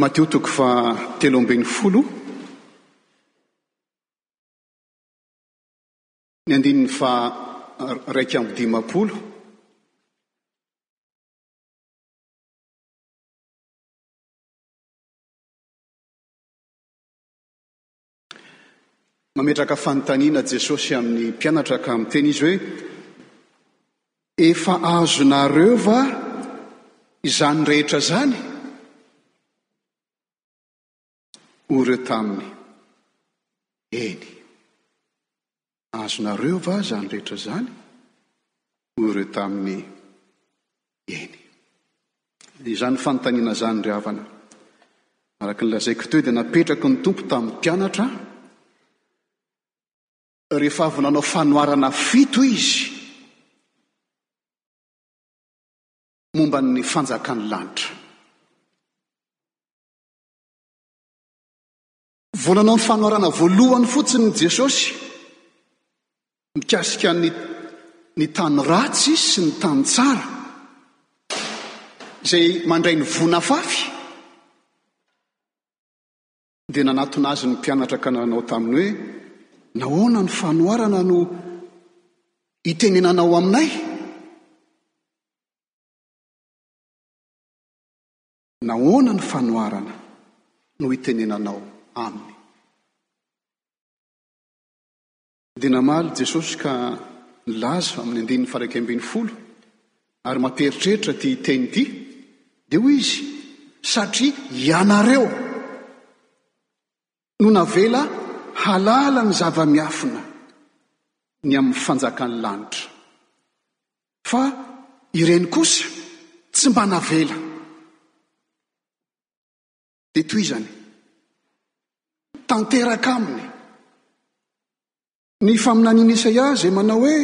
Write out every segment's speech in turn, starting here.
Matio toko faha telo ambin'ny folo, ny andininy faha raika amby dimampolo. Mametraka fanontaniana Jesosy amin'ny mpianatra ka miteny izy hoe, Efa azonareo va izany rehetra izany? Hoy ireo taminy, Eny. Azonareo va izany rehetra izany? hoy ireo taminy. Eny. Izany fanontaniana izany, ry havana, araka ny lazaiko teo, dia napetraky ny Tompo tamin'ny mpianatra rehefa avy nanao fanoharana fito izy momba ny fanjakan'ny lanitra. Vao nanao ny fanoharana voalohany fotsiny ny Jesosy mikasika ny ny tany ratsy sy ny tany tsara izay mandray ny vonafafy dia nanatona azy ny mpianatra ka nanao taminy hoe nahoana ny fanoharana no hitenenanao aminay Nahoana ny fanoharana no itenenanao aminy? Dia namaly Jesosy ka nilaza amin'ny andininy faha-iraika ambin'ny folo, ary mampieritreritra ity teny ity, dia hoy Izy, Satria ianareo. no navela hahalala ny zava-miafina ny amin'ny fanjakan'ny lanitra. Fa ireny kosa tsy mba navela. Dia tohizany, tanteraka aminy ny faminanian'i Isaia izay manao hoe,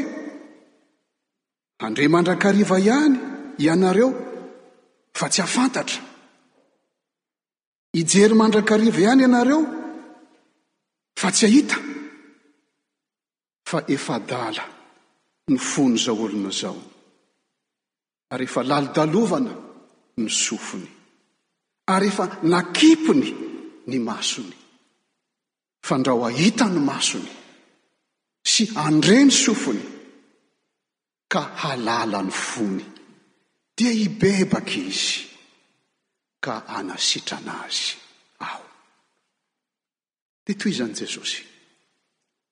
Handre mandrakariva ihany ianareo fa tsy hafantatra. Hijery mandrakariva ihany ianareo fa tsy hahita fa efa adala ny fon'izao olona izao ary efa lalodalovana ny sofiny ary efa nakipiny ny masony. Fandrao hahita ny masony sy handre ny sofiny ka halala ny fony, dia hibebaka izy, ka hanasitrana azy Aho. Dia tohizan'i Jesosy,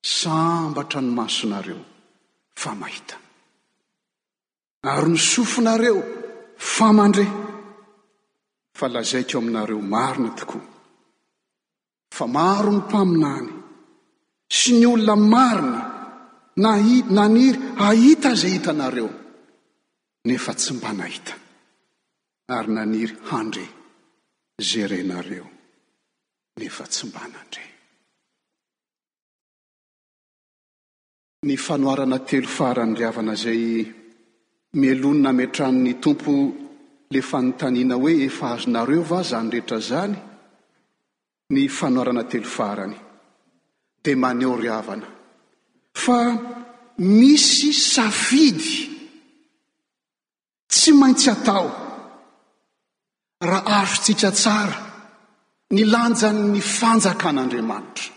Sambatra ny masonareo, fa mahita, ary ny sofinareo, fa mandre, fa lazaiko aminareo marina tokoa, Fa maro ny mpaminany sy ny olona marina nahi, naniry hahita izay hitanareo, nefa tsy mba nahita, ary naniry handre izay renareo, nefa tsy mba nandre. Ny fanoharana telo farany ry havana izay melonina hametrahan'ny Tompo le fanontaniana hoe efa azonareo va zany rehetra zany? ny fanoharana telo farany de maneho ry havana fa misy safidy tsy maintsy atao raha azontsika tsara ny lanjan'ny fanjakan'Andriamanitra.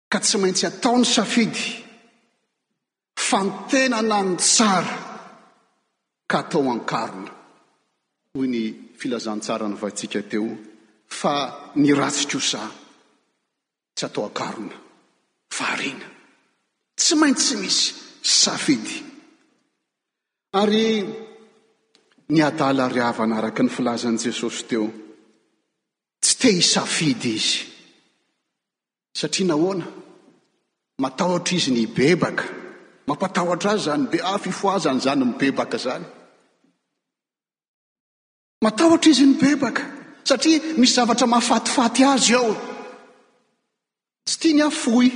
ka tsy maintsy atao ny safidy fantenana ny tsara ka atao an-karona hoy ny filazantsara novaintsika teo fa ny ratsy kosa tsy atao an-karona fa ariana tsy maintsy misy safidy ary ny adala ary havana araka ny filazan'i Jesosy teo tsy te hisafidy izy Satria nahoana? Matahotra izy ny hibebaka. Mampatahotra azy izany be, ah fifohazany izany mibebaka izany. Matahotra izy ny bebaka, satria misy zavatra mahafatifaty azy ao. Tsy tiany hafoy.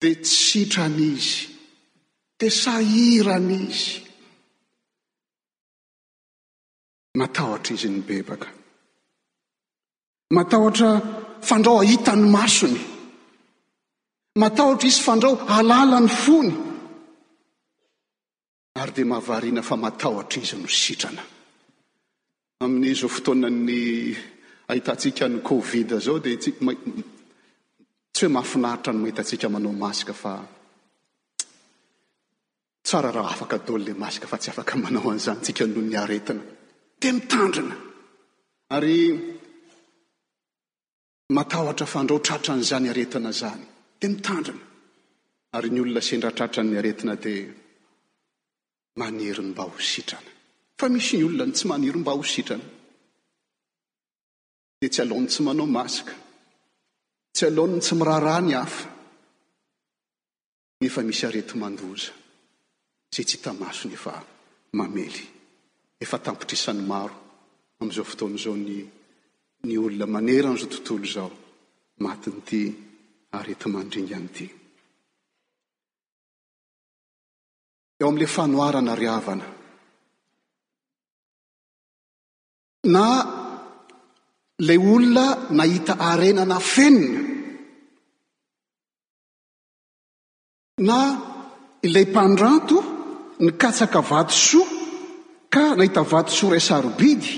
Dia tsy sitrany izy, dia sahirana izy. Matahotra izy ny bebaka. Matahotra fandrao hahita ny masony. Matahotra izy fandrao halala ny fony. Ary dia mahavariana fa matahotra izy no sitrana. Amin'izao fotoanan'ny ahitantsika ny Covid izao dia tsy hoe mahafinaritra ny mahitantsika manao masque fa Tsara raha afaka dol le masque fa tsy afaka manao an'izany tsika noho ny aretina. Dia mitandrina. Ary matahotra fandrao tratran'izany aretina zany. Dia mitandrina. Ary ny olona sendra tratran'ny aretina dia maniry ny mba ho sitrana. Fa misy ny olona ny tsy maniry mba ho sitrana. Dia tsy alaony tsy manao masque. Tsy alaony ny tsy miraharaha ny hafa. nefa misy areti-mandoza izay tsy hita maso nefa mamely. Efa tampitrisany maro amin'izao fotoana izao ny ny olona maneran'izao tontolo izao matin'ity areti-mandringana ity. Eo amin'ilay fanoharana ry havana, na ilay olona nahita harena nafenina Na ilay mpandrato nikatsaka vatosoa ka nahita vatosoa iray sarobidy,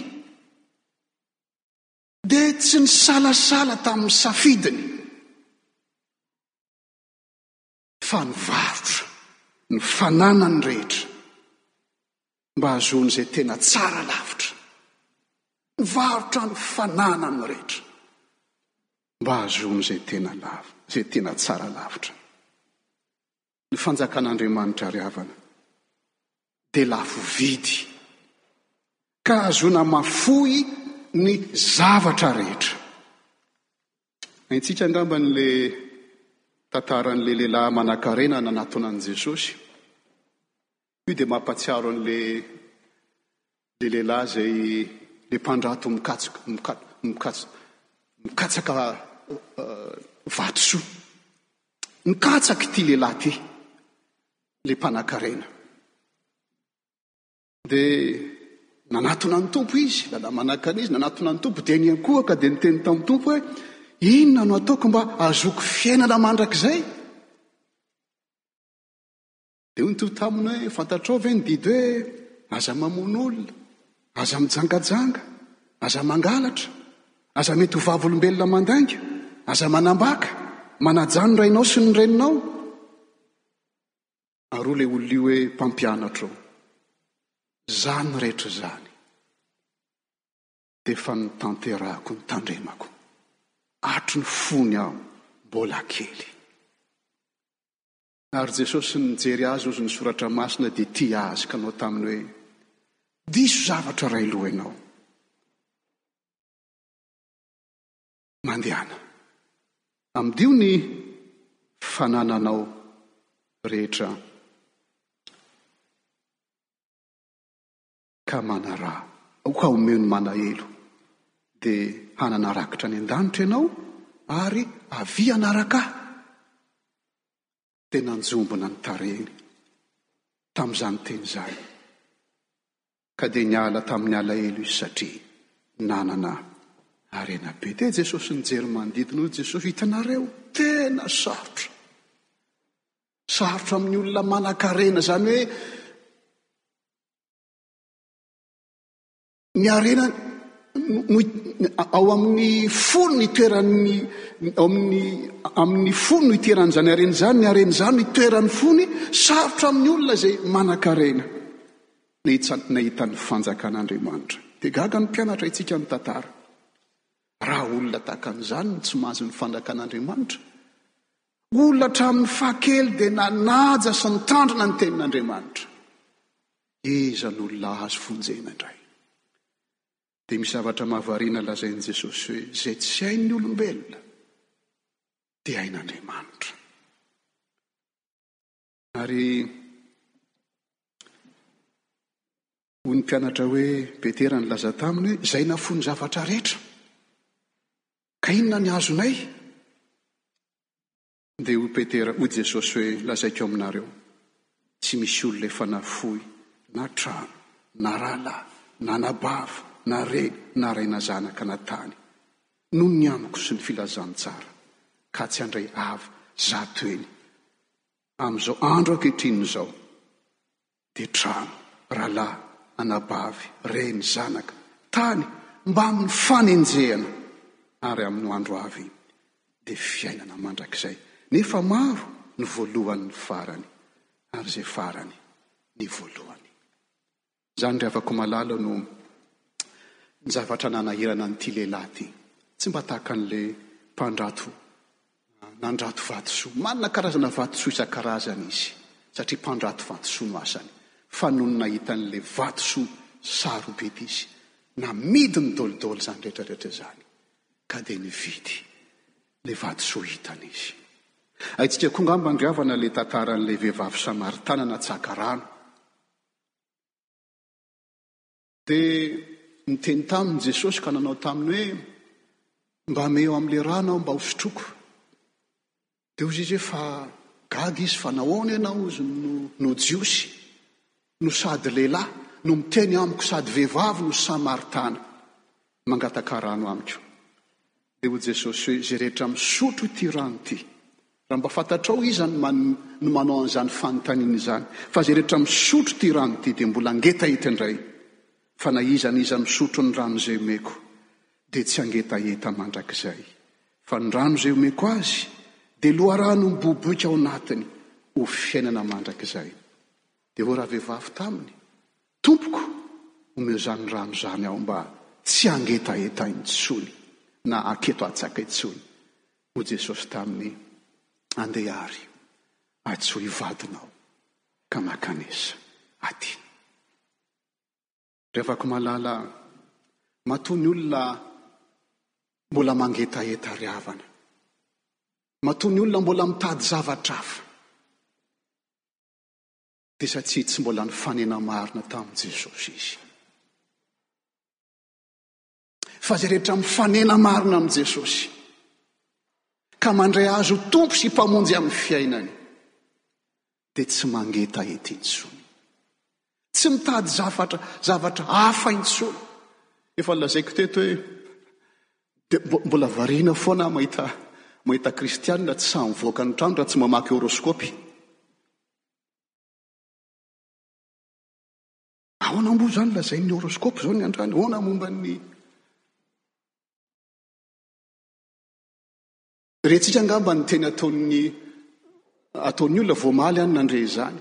dia tsy nisalasala tamin'ny safidiny fa nivarotra ny fananany rehetra mba hahazoany izay tena tsara lavitra, mivarotra ny fananany rehetra mba hahazoany izay tena lava, izay tena tsara lavitra. Ny fanjakan'Andriamanitra ry havana dia lafo vidy ka hahazoana mafoy ny zavatra rehetra. Haintsika angamba le tantaran'ilay lehilahy manankarena nanatona an'i Jesosy. Io dia mampatsiaro an'ilay ilay lehilahy izay ilay mpandrato mikatsok- mika- mikats- mikatsaka eh, vatosoa. Nikatsaka ity lehilahy ity, ilay mpanankarena. Dia nanatona ny tompo izy, lala manakana izy, nanatona ny tompo, dia niankohaka dia niteny tamin'ny tompo hoe inona no ataoko mba azoako fiainana mandrakizay? Dia hoy ny Tompo taminy hoe, Fantatrao ve ny didy hoe, Aza mamono olona, aza mijangajanga, aza mangalatra, aza mety ho vavolombelona mandainga, aza manambaka, manajà ny rainao sy ny reninao? Ary hoy ilay olona io hoe, Mpampianatro, izany rehetra izany dia efa nitanterahako, nitandremako, hatry ny fony aho mbola kely. Ary Jesosy nijery azy ozy ny soratra masina dia tia azy ka nao taminy hoe, Diso zavatra ray loha ianao. Mandehana. Amidio ny fanananao rehetra. ka manaraha aho ka omeo ny manahelo, dia hanana rakitra any an-danitra ianao ary avia hanaraka ahy. Dia nanjombona ny tarehiny tamin'izany teny izany, ka dia niala tamin'ny alahelo izy satria nanana harena be. Dia Jesosy nijery manodidina, hoy Jesosy, hitanareo, tena sarotra, sarotra amin'ny olona manan-karena, izany hoe Ny harena ao amin'ny fo ny toeran'ny ao amin'ny amin'ny fo no iteran'izany harena izany, ny harena izany no itoeran'ny fony, sarotra amin'ny olona izay manan-karena nahitsa nahita ny fanjakan'Andriamanitra. Dia gaga ny mpianatra hitsika ny tantara. Raha olona tahaka an'izany no tsy mahazo ny fanjakan'Andriamanitra, Olona hatramin'ny fahakely dia nanaja sy nitandrina ny Tenin'Andriamanitra. Iza no olona azo vonjena indray? Dia misy zavatra mahavariana lazain'i Jesosy hoe, izay tsy hain'ny olombelona dia hain'Andriamanitra. Ary hoy ny mpianatra hoe Petera nilaza taminy hoe izay nafoy ny zavatra rehetra. Ka inona ny azonay? Dia hoy Petera, hoy Jesosy hoe lazaiko aminareo, tsy misy olona efa nafoy na trano, na rahalahy, na anabavy, na reny, na ray na zanaka, na tany, noho ny amiko sy ny filazantsara, ka tsy handray avo zato heny Amin'izao andro ankehitriny izao dia trano, rahalahy, anabavy, reny, zanaka, tany, mbamin'ny fanenjehana ary amin'io andro avy io dia fiainana mandrakizay nefa maro ny voalohany ny farany ary izay farany ny voalohany. Izany ry havako malala no ny zavatra nanahirana an'ity lehilahy ity. Tsy mba tahaka an'ilay mpandrato nandrato vatosoa. Manana karazana vatosoa isan-karazany izy satria mpandrato vatosoa no asany. Fa nony nahita an'ilay vatosoa sarobidy izy, namidy ny dolidoly izany rehetra rehetra izany ka dia nividy ilay vatosoa hitany izy. Haintsika koa angamba ry havana ilay tantaran'ilay vehivavy samaritana natsaka rano. Dia niteny taminy Jesosy ka nanao taminy hoe, Mba ameo amin'ilay rano aho mba hosotroako. Dia hozy izy hoe, Fa gaga izy, fa nahoana ianao hozy no, no Jiosy, no sady lehilahy, no miteny amiko sady vehivavy no Samaritana, mangataka rano amiko. Dia hoy Jesosy hoe, Izay rehetra misotro ity rano ity. Raha mba fantatrao iza no man, no manao an'izany fanontaniana izany. Fa izay rehetra misotro ity rano ity dia mbola ngeta hita indray. Fa na iza n'iza misotro ny rano izay omeko dia tsy hangetaheta mandrakizay. Fa ny rano izay omeko azy dia loharano miboiboika ao anatiny ho fiainana mandrakizay. Dia ho ravehivavy taminy, Tompoko, omeo izany rano izany aho mba tsy hangetaheta intsony na haketo hatsaka intsony. Hoy Jesosy taminy, Andeha ary, antsoy vadinao ka mankanesa aty. Ry havako malala, matoa ny olona mbola mangetaheta ry havana. Matoa ny olona mbola mitady zavatra hafa. dia satria tsy mbola nifanena marina tamin'i Jesosy izy. Fa izay rehetra mifanena marina amin'i Jesosy, ka mandray azy ho tompo sy mpamonjy amin'ny fiainany, dia tsy mangeta ety intsony. Tsy mitady zavatra, zavatra hafa intsony. Efa lazaiko teto hoe, dia mbola variana foana aho mahita, mahita kristianina tsy sahy mivoaka ny trano raha tsy mamaky horoscope. Ahoana moa izany lazain'ny horoscope izao ny antrany? Ahoana momba ny Rentsika angamba ny teny ataon'ny ataon'ny olona vao omaly any nandre izany.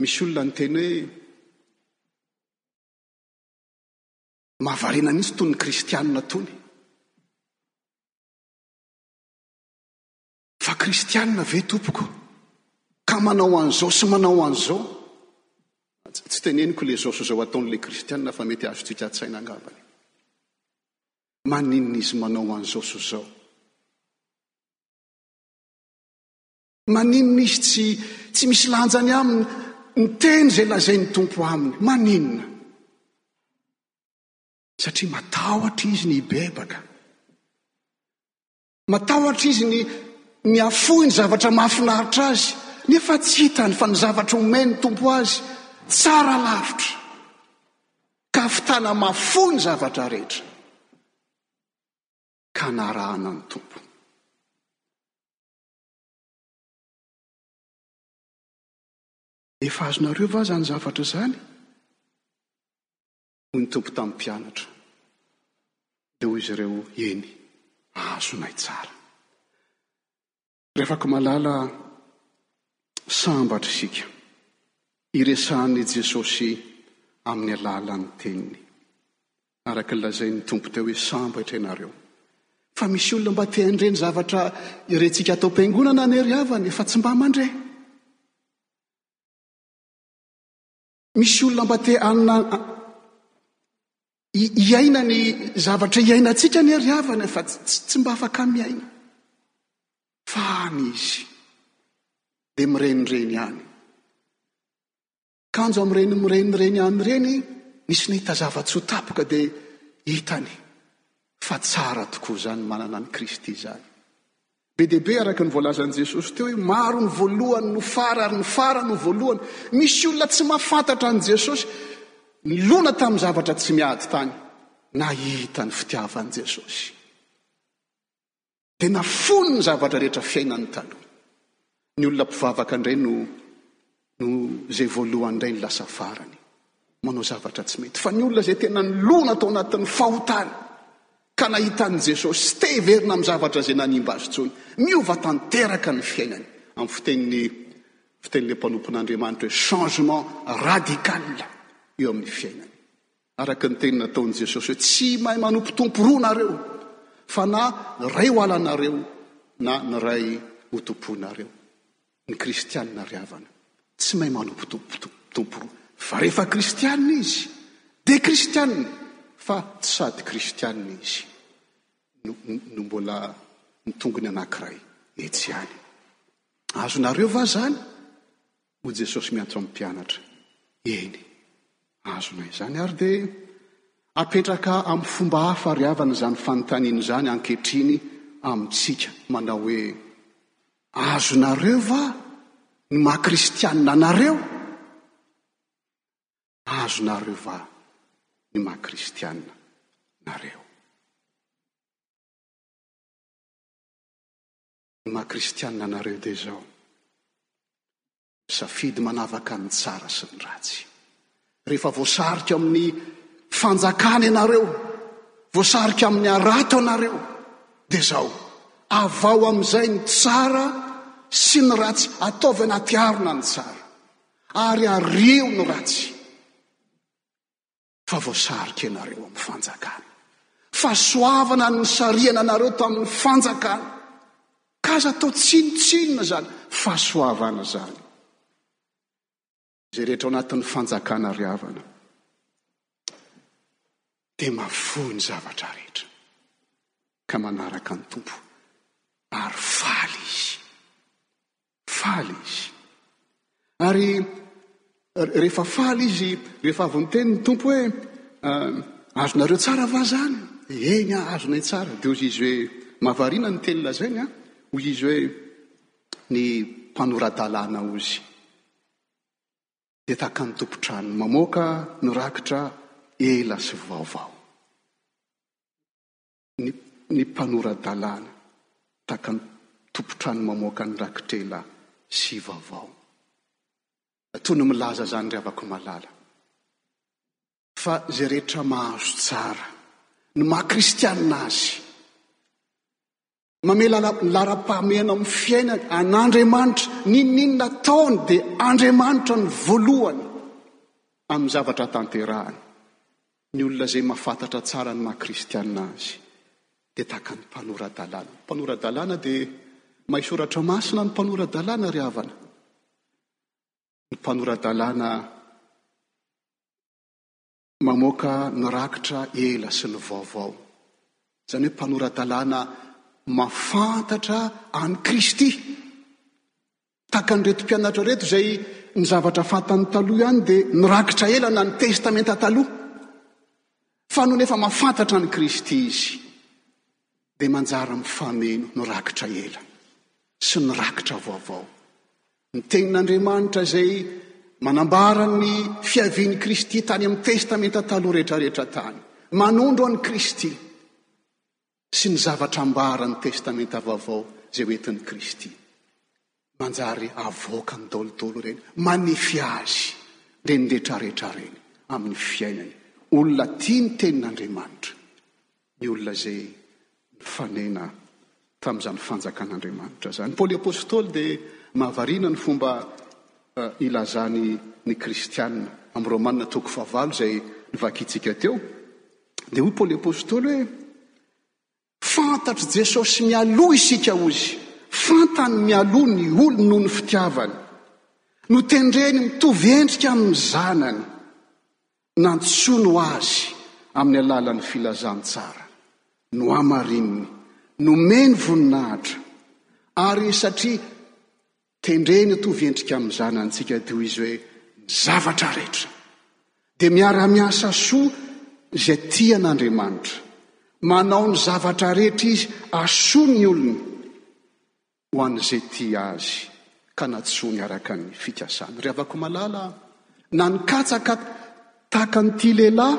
Misy olona ny teny hoe mahavariana mihitsy tony kristianina tony. Fa kristianina ve tompoko? Ka manao an'izao sy manao an'izao. Tsy teneniko le zao sy zao ataon'ilay kristianina fa mety azontsika an-tsaina angambany. maninona izy manao an'izao sy izao. Maninona izy tsy, tsy misy lanjany aminy ny teny izay lazain'ny tompo aminy. Maninona? Satria matahotra izy ny hibebaka. Matahotra izy ny ny afoy ny zavatra mahafinaritra azy, nefa tsy hitany fa ny zavatra omen'ny tompo azy tsara lavitra, ka fitana mafo ny zavatra rehetra, ka narahana ny tompo. Efa azonareo va zany zavatra zany? hoy ny Tompo tamin'ny mpianatra. Dia hoy izy ireo, Eny, azonay tsara. Ry afaka malala, sambatra isika iresahan'i Jesosy amin'ny alalan'ny teniny. Araka ny lazain'ny Tompo teo hoe sambatra ianareo. Fa misy olona mba te handre ny zavatra irentsika atao am-piangonana anie ry havana, efa tsy mba mandre. Misy olona mba te anna hiaina ny zavatra hiainantsika ny ry havana fa tsy mba afaka miaina. Fa any izy dia mirenireny any. Kanjo amin'ireny mirenireny any ireny nisy nahita zava-tsy ho tapoka dia hitany fa tsara tokoa izany manana an'i Kristy izany. Be dia be, araka ny voalazan'i Jesosy teo, hoe maro ny voalohany no fara ary ny fara no voalohany. Misy olona tsy mahafantatra an'i Jesosy nilona tamin'ny zavatra tsy miady tany, nahita ny fitiavan'i Jesosy. Dia nafoiny ny zavatra rehetra fiainany taloha. Ny olona mpivavaka indray no no izay voalohany indray no lasa farany manao zavatra tsy mety. Fa ny olona izay tena nilona tao anatin'ny fahotany ka nahita an'i Jesosy, tsy te hiverina amin'ny zavatra izay nanimba azy intsony. Miova tanteraka ny fiainany. Amin'ny fitenin'ny fitenin'ilay mpanompon'Andriamanitra hoe changement radical eo amin'ny fiainany. Araka ny teny nataon'i Jesosy hoe, Tsy mahay manompo tompo roa nareo, fa na iray ho halanareo, na ny iray ho tompoinareo. Ny kristianina ry havana, tsy mahay manompo tompo roa. Fa rehefa kristianina izy, dia kristianina, fa tsy sady kristianina izy, no, no mbola ny tongony anankiray etsy ihany. Azonareo va izany? Hoy Jesosy miantso amin'ny mpianatra, Eny, azonay izany ary dia apetraka amin'ny fomba hafa ry havana izany fanontaniana izany ankehitriny amintsika, manao hoe, Azonareo va ny maha kristianina anareo? Azonareo va ny maha kristianina nareo? Ny maha kristianina anareo dia izao, misafidy manavaka ny tsara sy ny ratsy. Rehefa voasarika ao amin'ny fanjakana ianareo, voasarika amin'ny harato ianareo, dia izao, avao amin'izay ny tsara sy ny ratsy, ataovy anaty arina ny tsara, ary ario ny ratsy. fa voasarika ianareo amin'ny fanjakana. Fahasoavana no nisarihana anareo tamin'ny fanjakana. Ka aza atao tsinontsinona izany fahasoavana izany. Izay rehetra ao anatin'ny fanjakana ry havana, dia mavoa ny zavatra rehetra, ka manaraka ny tompo, ary faly izy. Faly izy. Ary rehefa faly izy, rehefa avy niteny ny Tompo hoe azonareo tsara va zany? Eny a, azonay tsara. Dia hoy izy hoe, mahavariana ny teny lazainy a, hoy izy hoe ny mpanora-dalàna hozy dia tahaka ny tompon-trano mamoaka ny rakitra ela sy vaovao. ny ny mpanora-dalàna tahaka ny tompon-trano mamoaka ny rakitr'ela sy vaovao. Toy ny milaza izany ry havako malala fa izay rehetra mahazo tsara ny maha kristianina azy, mamela laharam-pahamehana amin'ny fiainany an'Andriamanitra, n'inon'inona ataony dia Andriamanitra no voalohany amin'ny zavatra tanterahany. Ny olona izay mahafantatra tsara ny maha-kristiana azy dia tahaka ny mpanora-dalàna. Ny mpanora-dalàna dia mahay soratra masina ny mpanora-dalàna, ry havana. Ny mpanora-dalàna mamoaka ny rakitra ela sy ny vaovao. Izany hoe mpanora-dalàna mahafantatra an'i Kristy. Takan'ireto mpianatra ireto izay ny zavatra fantany taloha ihany dia nirakitra ela na ny Testamenta Taloha. Fa nony efa mahafantatra an'i Kristy izy dia manjary mifameno nirakitra ela sy nirakitra vaovao. Ny tenin'Andriamanitra izay manambara ny fiavian'i Kristy tany amin'ny Testamenta Taloha rehetrarehetra tany. Manondro an'i Kristy. sy ny zavatra ambaran'ny Testamenta Vaovao izay ho entin'i Kristy. Manjary avoakany daholo daholo ireny, manefy azy ireny rehetra rehetra ireny amin'ny fiainany. Olona tia ny tenin'Andriamanitra ny olona izay nifanena tamin'izany fanjakan'Andriamanitra izany. Paoly Apostoly dia mahavariana ny fomba ilazany ny Kristianina amin'ny Romana toko fahavalo izay novakintsika teo. Dia hoy Paoly Apostoly hoe, Fantatr'i Jesosy mialoha isika, hoy izy. Fantany mialoha ny olony noho ny fitiavany. Notendreny mitovy endrika amin'ny zanany. Nantsono azy amin'ny alalan'ny filazantsara. Nohamarininy. Nomeny voninahitra. Ary satria Tendreny hitovy endrika amin'ny zanantsika dia hoy izy hoe, Ny zavatra rehetra dia miara-miasa soa izay tia an'Andriamanitra. Manao ny zavatra rehetra izy hahasoa ny olony, ho an'izay tia azy ka nantsoiny araka ny fikasany. Ry havako malala a, na ny katsaka tahaka an'ity lehilahy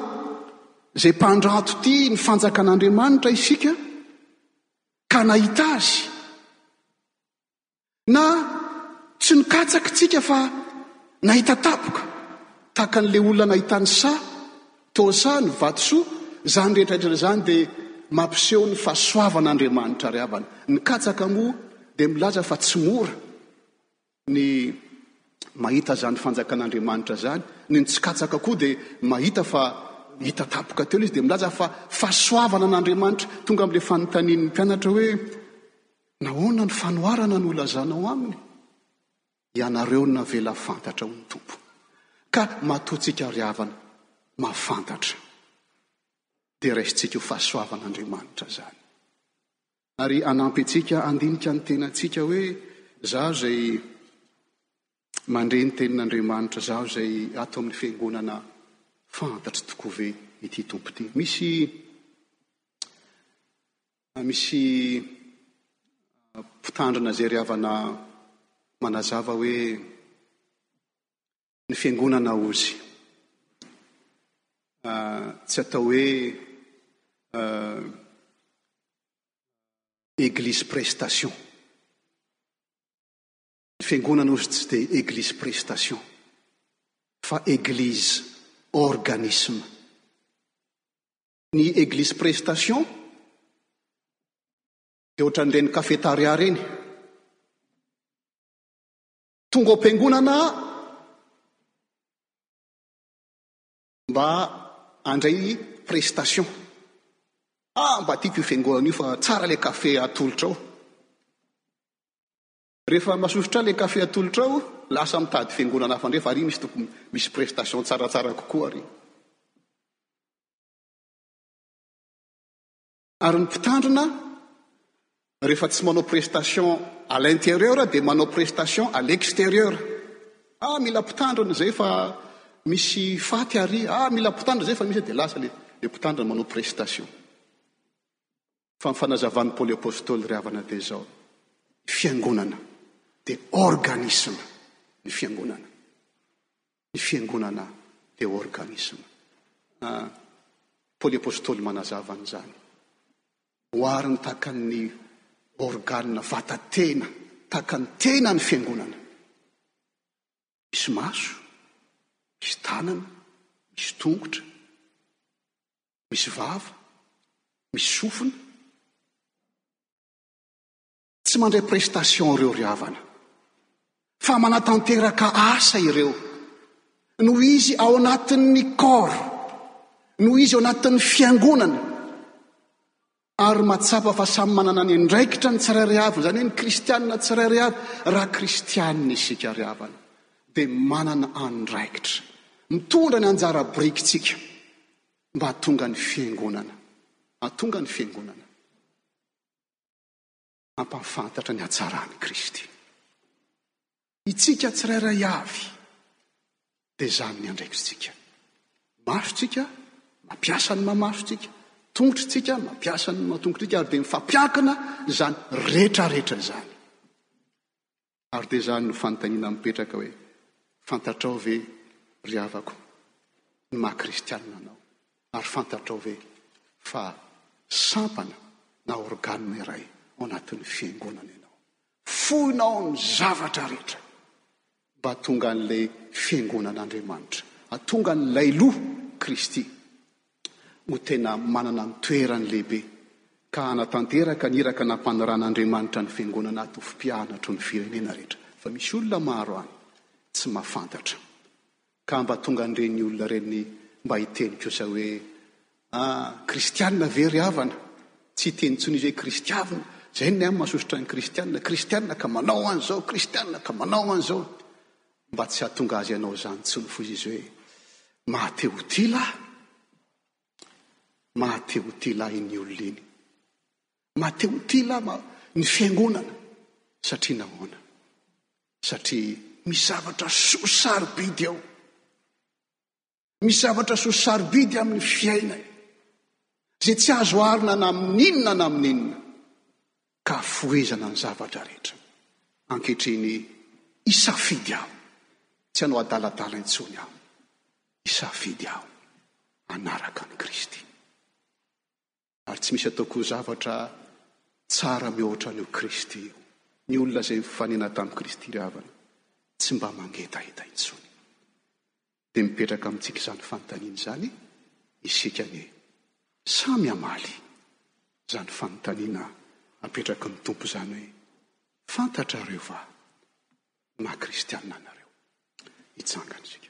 izay mpandrato tia ny fanjakan'Andriamanitra isika ka nahita azy, Na tsy nikatsaka tsika fa nahita tapoka tahaka an'le olona nahita ny saha, tosa, ny vatosoa, zany rehetraretra zany de mampiseho ny fahasoavan' Andriamanitra ry havana. Ny katsaka moa de milaza fa tsy mora ny mahita zany fanjakan' Andriamanitra zany, ny ny tsy katsaka koa de mahita fa hita tapoka teo le izy de milaza fa fahasoavan' an' Andriamanitra. Tonga am'le fanontanian'ny mpianatra hoe. Nahoana no fanoharana no ilazanao aminy? Ianareo no navela fantatra ho ny Tompo, ka matoa antsika ry havana mahafantatra, dia raisintsika ho fahasoavan' Andriamanitra izany. Ary hanampy antsika handinika ny tenantsika hoe, Izaho izay mandre ny tenin' Andriamanitra, izaho izay ato amin' ny Fiangonana, fantatro tokoa ve ity Tompo ity? Misy Na misy mpitandrina izay ry havana manazava hoe ny fiangonana ozy tsy atao hoe église prestation. Ny fiangonana ozy tsy dia église prestation fa église organisme. ny Eglise Prestation dia ohatran'ireny kafetaria ireny. Tonga ao am-piangonana mba handray prestation. Ah, mba tiako io fiangonana io fa tsara ilay kafe atolotra ao. Rehefa masosotra ilay kafe atolotrao, lasa mitady fiangonana hafa indray fa ary misy tokony misy prestation tsaratsara kokoa ary. Ary ny mpitandrina rehefa tsy manao prestation à l'intérieur dia manao prestation à l'extérieur. Ah mila mpitandrina izay fa misy faty ary, ah mila mpitandrina izay fa misy dia lasa ilay mpitandrina manao prestation. Fa ny fanazavan'i Paoly Apostoly ry havana dia izao, ny fiangonana dia organisme, ny fiangonana, ny fiangonana dia organisme. Ah, Paoly Apostoly manazava an'izany. Ohariny tahaka ny organe vata-tena, tahaka ny tena ny fiangonana. Misy maso, misy tanana, misy tongotra, misy vava, misy sofina. Tsy mandray prestation ireo ry havana, fa manatanteraka asa ireo. Noho izy ao anatin'ny corps, noho izy ao anatin'ny fiangonana, Ary mahatsapa fa samy manana ny andraikitra ny tsirairay avy, izany hoe ny kristiana tsirairay avy. Raha kristiana isika ry havana, dia manana andraikitra mitondra ny anjara birikintsika mba hahatonga ny Fiangonana, hahatonga ny Fiangonana. hampahafantatra ny hatsaran'i Kristy. Itsika tsirairay avy dia izany ny andraikitsika. Masontsika mampiasa ny mamasontsika, tongotritsika mampiasa ny matongotrika ary dia mifampiankina izany rehetrarehetra izany. Ary dia izany no fanontaniana mipetraka hoe, fantatrao ve ry havako ny maha kristianina anao? Ary fantatrao ve fa sampana na organe iray ao anatin'ny fiangonana ianao? Foinao ny zavatra rehetra mba hatonga an'ilay fiangonan'Andriamanitra, hatonga an'ilay loha, Kristy, ho tena manana ny toerany lehibe ka hanatanteraka ny iraka nampanoran'Andriamanitra ny Fiangonana ato ho mpianatro ny firenena rehetra. Fa misy olona maro any tsy mahafantatra ka mba tonga an'ireny olona ireny mba hiteny kosa hoe, ah, kristiana ve ry havana? Tsy hiteny intsony izy hoe kristiavina, izay ny ahy mahasosotra ny kristiana, kristiana ka manao an'izao, kristiana ka manao an'izao. Mba tsy hahatonga azy hanao izany intsony fo izy hoe, Maha te ho tia lahy aho. Maha te ho tia lahy iny olona iny. Maha te ho tia lahy ma- ny fiangonana. Satria nahoana? Satria misy zavatra soa sarobidy ao. Misy zavatra soa sarobidy amin'ny fiainana izay tsy azo arina na amin'inona na amin'inona ka fohezana ny zavatra rehetra. Ankehitriny isafidy aho tsy hanao adaladala intsony aho. Isafidy aho hanaraka an'i Kristy. ary tsy misy atao koa zavatra tsara mihoatra an'io Kristy io. Ny olona izay mifanena tamin'i Kristy ry havana, tsy mba mangetaheta intsony. Dia mipetraka amintsika izany fanontaniana izany isika anie. Samy hamaly izany fanontaniana apetraky ny Tompo izany hoe, Fantatrareo va? na Kristiana anareo. Hitsangana isika.